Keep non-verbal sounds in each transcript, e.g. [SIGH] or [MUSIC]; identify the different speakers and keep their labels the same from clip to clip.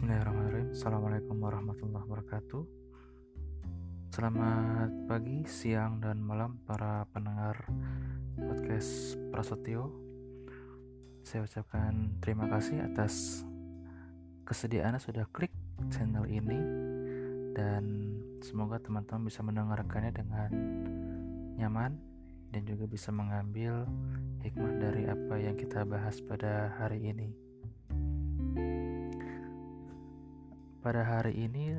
Speaker 1: Bismillahirrahmanirrahim. Assalamualaikum warahmatullahi wabarakatuh. Selamat pagi, siang, dan malam para pendengar podcast Prasetyo. Saya ucapkan terima kasih atas kesediaannya sudah klik channel ini Dan semoga teman-teman bisa mendengarkannya dengan nyaman Dan juga bisa mengambil hikmah dari apa yang kita bahas pada hari ini Pada hari ini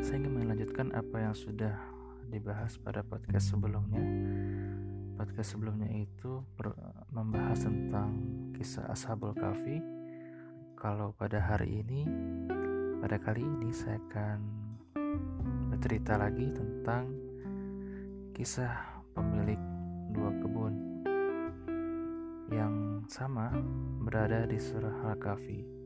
Speaker 1: saya ingin melanjutkan apa yang sudah dibahas pada podcast sebelumnya. Podcast sebelumnya itu membahas tentang kisah Ashabul Kahfi. Kalau pada hari ini, pada kali ini saya akan bercerita lagi tentang kisah pemilik dua kebun yang sama berada di surah Al-Kahfi.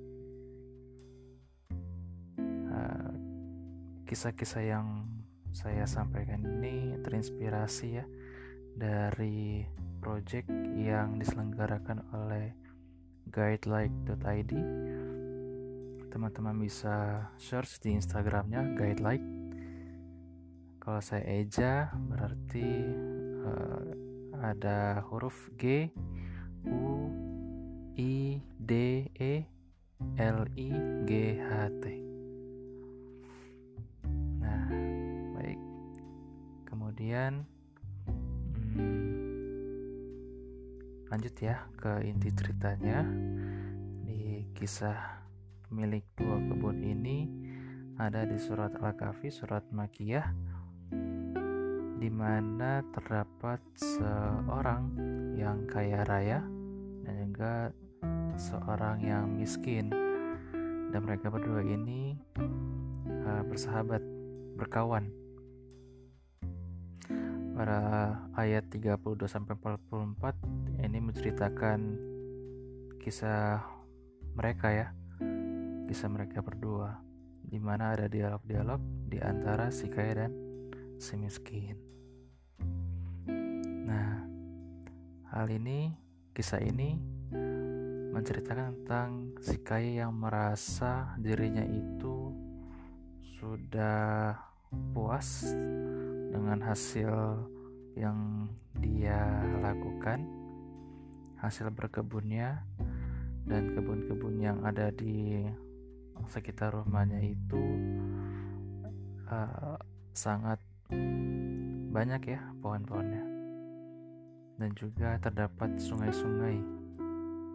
Speaker 1: Kisah-kisah yang saya sampaikan ini terinspirasi ya dari project yang diselenggarakan oleh guidelike.id teman-teman bisa search di instagramnya guidelike kalau saya eja berarti uh, ada huruf G U I D E L I G H T kemudian hmm, lanjut ya ke inti ceritanya. Di kisah pemilik dua kebun ini ada di surat Al-Kahfi surat Makiyah di mana terdapat seorang yang kaya raya dan juga seorang yang miskin. Dan mereka berdua ini uh, bersahabat berkawan pada ayat 32 sampai 44 ini menceritakan kisah mereka ya. Kisah mereka berdua di mana ada dialog-dialog di antara si kaya dan si miskin. Nah, hal ini kisah ini menceritakan tentang si kaya yang merasa dirinya itu sudah puas dengan hasil yang dia lakukan, hasil berkebunnya, dan kebun-kebun yang ada di sekitar rumahnya itu uh, sangat banyak ya pohon-pohonnya. Dan juga terdapat sungai-sungai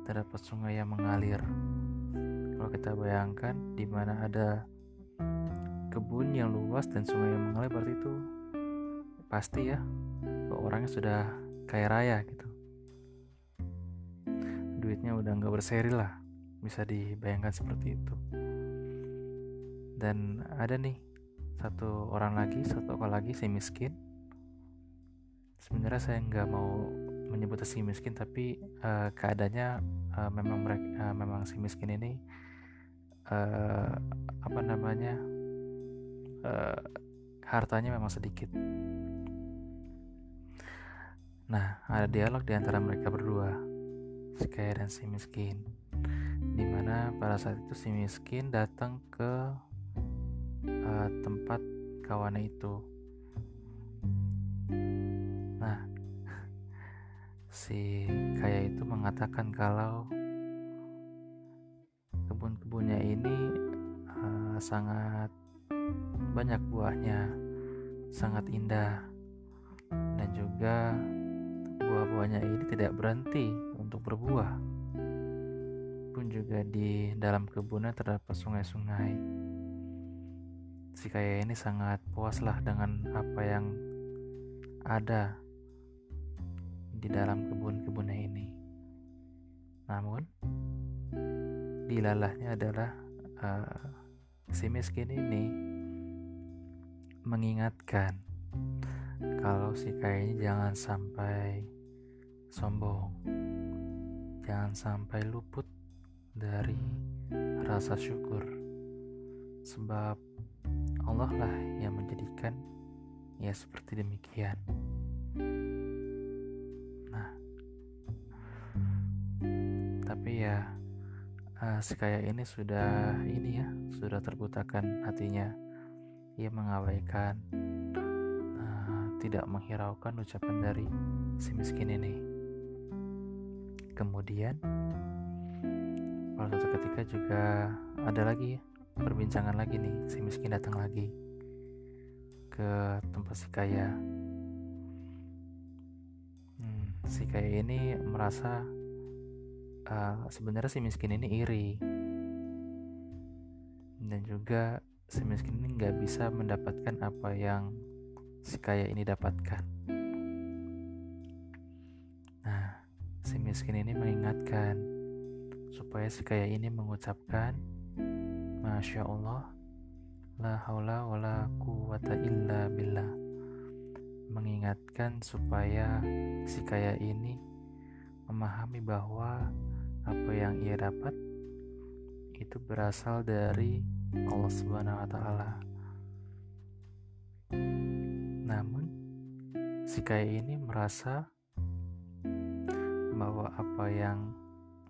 Speaker 1: terdapat sungai yang mengalir. Kalau kita bayangkan di mana ada kebun yang luas dan sungai yang mengalir berarti itu pasti ya orangnya sudah kaya raya gitu. Duitnya udah nggak berseri lah bisa dibayangkan seperti itu. Dan ada nih satu orang lagi satu orang lagi si miskin. Sebenarnya saya nggak mau menyebut si miskin tapi uh, keadaannya uh, memang mereka uh, memang si miskin ini uh, apa namanya uh, hartanya memang sedikit Nah, ada dialog di antara mereka berdua, si kaya dan si miskin. Di mana pada saat itu si miskin datang ke uh, tempat kawannya itu. Nah, [LAUGHS] si kaya itu mengatakan kalau kebun-kebunnya ini uh, sangat banyak buahnya, sangat indah, dan juga buah-buahnya ini tidak berhenti untuk berbuah. Pun juga di dalam kebunnya terdapat sungai-sungai. Si kaya ini sangat puaslah dengan apa yang ada di dalam kebun-kebunnya ini. Namun, dilalahnya adalah uh, si miskin ini mengingatkan kalau si kaya ini jangan sampai sombong. Jangan sampai luput dari rasa syukur. Sebab Allah lah yang menjadikan ya seperti demikian. Nah, tapi ya uh, si kaya ini sudah ini ya sudah terbutakan hatinya ia mengabaikan uh, tidak menghiraukan ucapan dari si miskin ini. Kemudian pada suatu ketika juga ada lagi perbincangan lagi nih si miskin datang lagi ke tempat si kaya. Hmm, si kaya ini merasa uh, sebenarnya si miskin ini iri. Dan juga si miskin ini nggak bisa mendapatkan apa yang si kaya ini dapatkan. Nah, si miskin ini mengingatkan supaya si kaya ini mengucapkan Masya Allah La haula wa la quwata illa billah Mengingatkan supaya si kaya ini memahami bahwa apa yang ia dapat itu berasal dari Allah Subhanahu wa taala. Namun si kaya ini merasa bahwa apa yang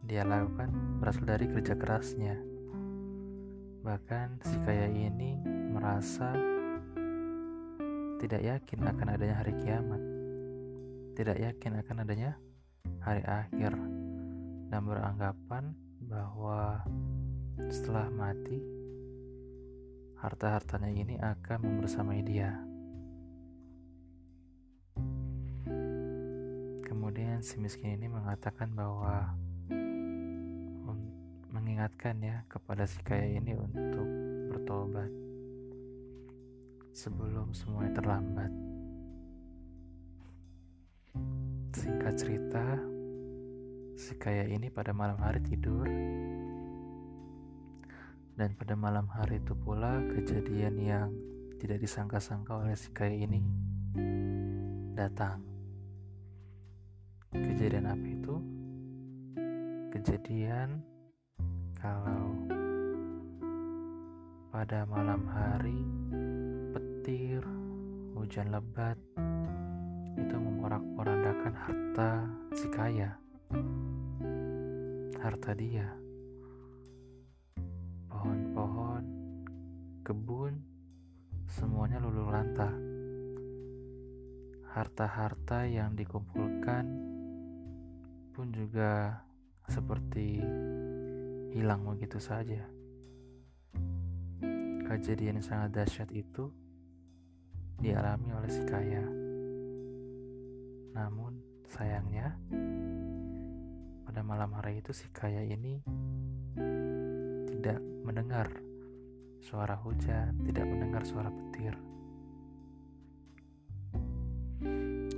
Speaker 1: dia lakukan berasal dari kerja kerasnya. Bahkan si kaya ini merasa tidak yakin akan adanya hari kiamat. Tidak yakin akan adanya hari akhir dan beranggapan bahwa setelah mati harta-hartanya ini akan membersamai dia. Kemudian si miskin ini mengatakan bahwa mengingatkan ya kepada si kaya ini untuk bertobat sebelum semuanya terlambat. Singkat cerita, Si kaya ini pada malam hari tidur dan pada malam hari itu pula kejadian yang tidak disangka-sangka oleh si kaya ini datang. Kejadian apa itu? Kejadian kalau pada malam hari petir, hujan lebat itu memorak-porandakan harta si kaya harta dia. Kebun, semuanya luluh lantah. Harta-harta yang dikumpulkan pun juga seperti hilang begitu saja. Kejadian yang sangat dahsyat itu dialami oleh si kaya. Namun sayangnya pada malam hari itu si kaya ini tidak mendengar suara hujan, tidak mendengar suara petir.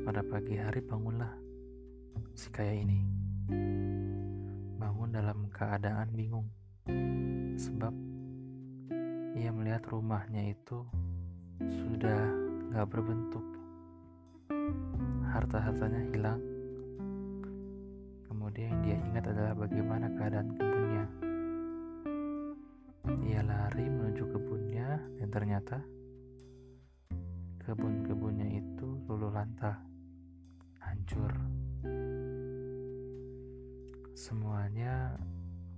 Speaker 1: Pada pagi hari bangunlah si kaya ini. Bangun dalam keadaan bingung. Sebab ia melihat rumahnya itu sudah gak berbentuk. Harta-hartanya hilang Kemudian yang dia ingat adalah bagaimana keadaan kebunnya. Ia lari dan ternyata kebun-kebunnya itu luluh lantah, hancur. Semuanya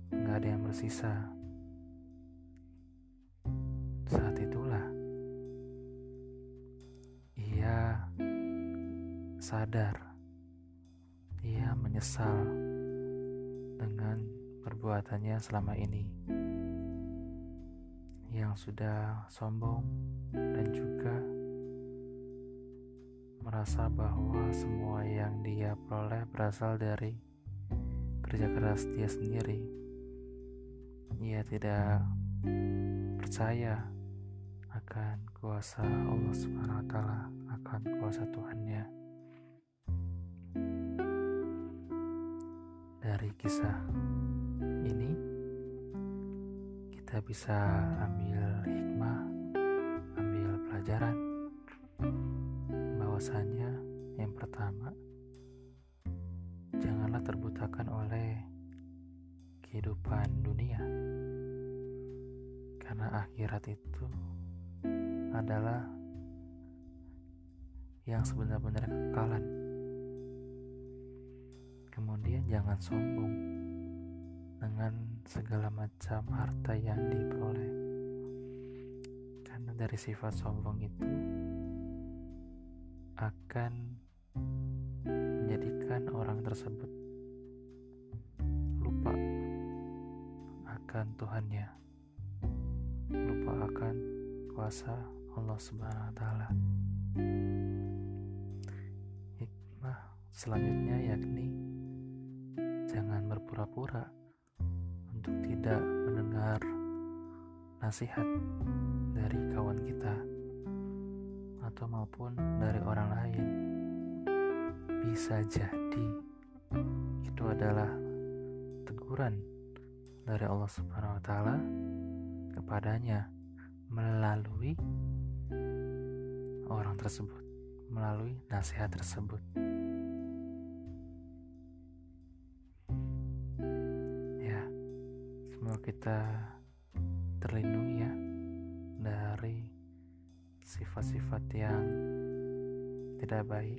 Speaker 1: nggak ada yang bersisa. Saat itulah ia sadar ia menyesal dengan perbuatannya selama ini yang sudah sombong dan juga merasa bahwa semua yang dia peroleh berasal dari kerja keras dia sendiri. Ia tidak percaya akan kuasa Allah Subhanahu wa taala, akan kuasa Tuhannya. dari kisah kita bisa ambil hikmah, ambil pelajaran. Bahwasanya yang pertama janganlah terbutakan oleh kehidupan dunia. Karena akhirat itu adalah yang kekekalan. Kemudian jangan sombong dengan segala macam harta yang diperoleh. Karena dari sifat sombong itu akan menjadikan orang tersebut lupa akan Tuhannya. Lupa akan kuasa Allah Subhanahu wa taala. Hikmah selanjutnya yakni jangan berpura-pura untuk tidak mendengar nasihat dari kawan kita atau maupun dari orang lain. Bisa jadi itu adalah teguran dari Allah Subhanahu wa taala kepadanya melalui orang tersebut, melalui nasihat tersebut. Kita terlindungi ya dari sifat-sifat yang tidak baik,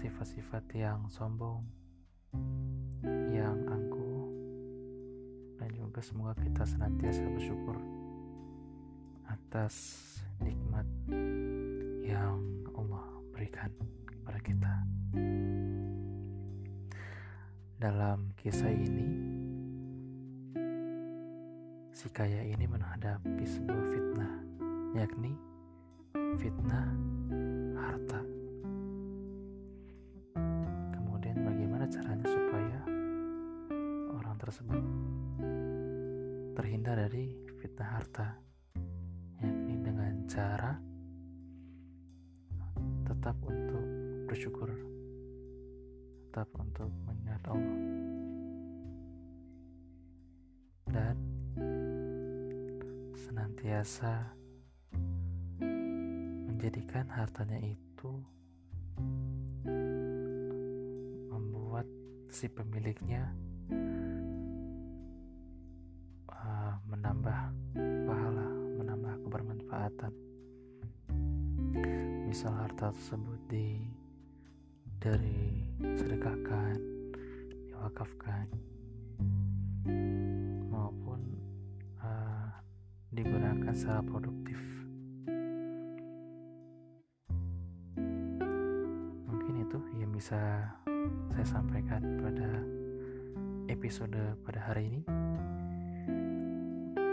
Speaker 1: sifat-sifat yang sombong, yang angkuh, dan juga semoga kita senantiasa bersyukur atas nikmat yang Allah berikan kepada kita. Dalam kisah ini, si kaya ini menghadapi sebuah fitnah, yakni fitnah harta. Kemudian bagaimana caranya supaya orang tersebut terhindar dari fitnah harta, yakni dengan cara tetap untuk bersyukur tetap untuk mengingat Allah dan senantiasa menjadikan hartanya itu membuat si pemiliknya uh, menambah pahala, menambah kebermanfaatan. Misal harta tersebut di dari sedekahkan, diwakafkan, maupun uh, digunakan secara produktif. Mungkin itu yang bisa saya sampaikan pada episode pada hari ini.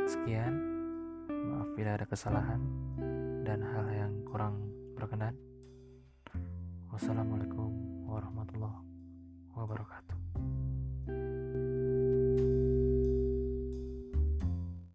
Speaker 1: Sekian, maaf bila ada kesalahan dan hal yang kurang berkenan. Wassalamualaikum wabarakatuh.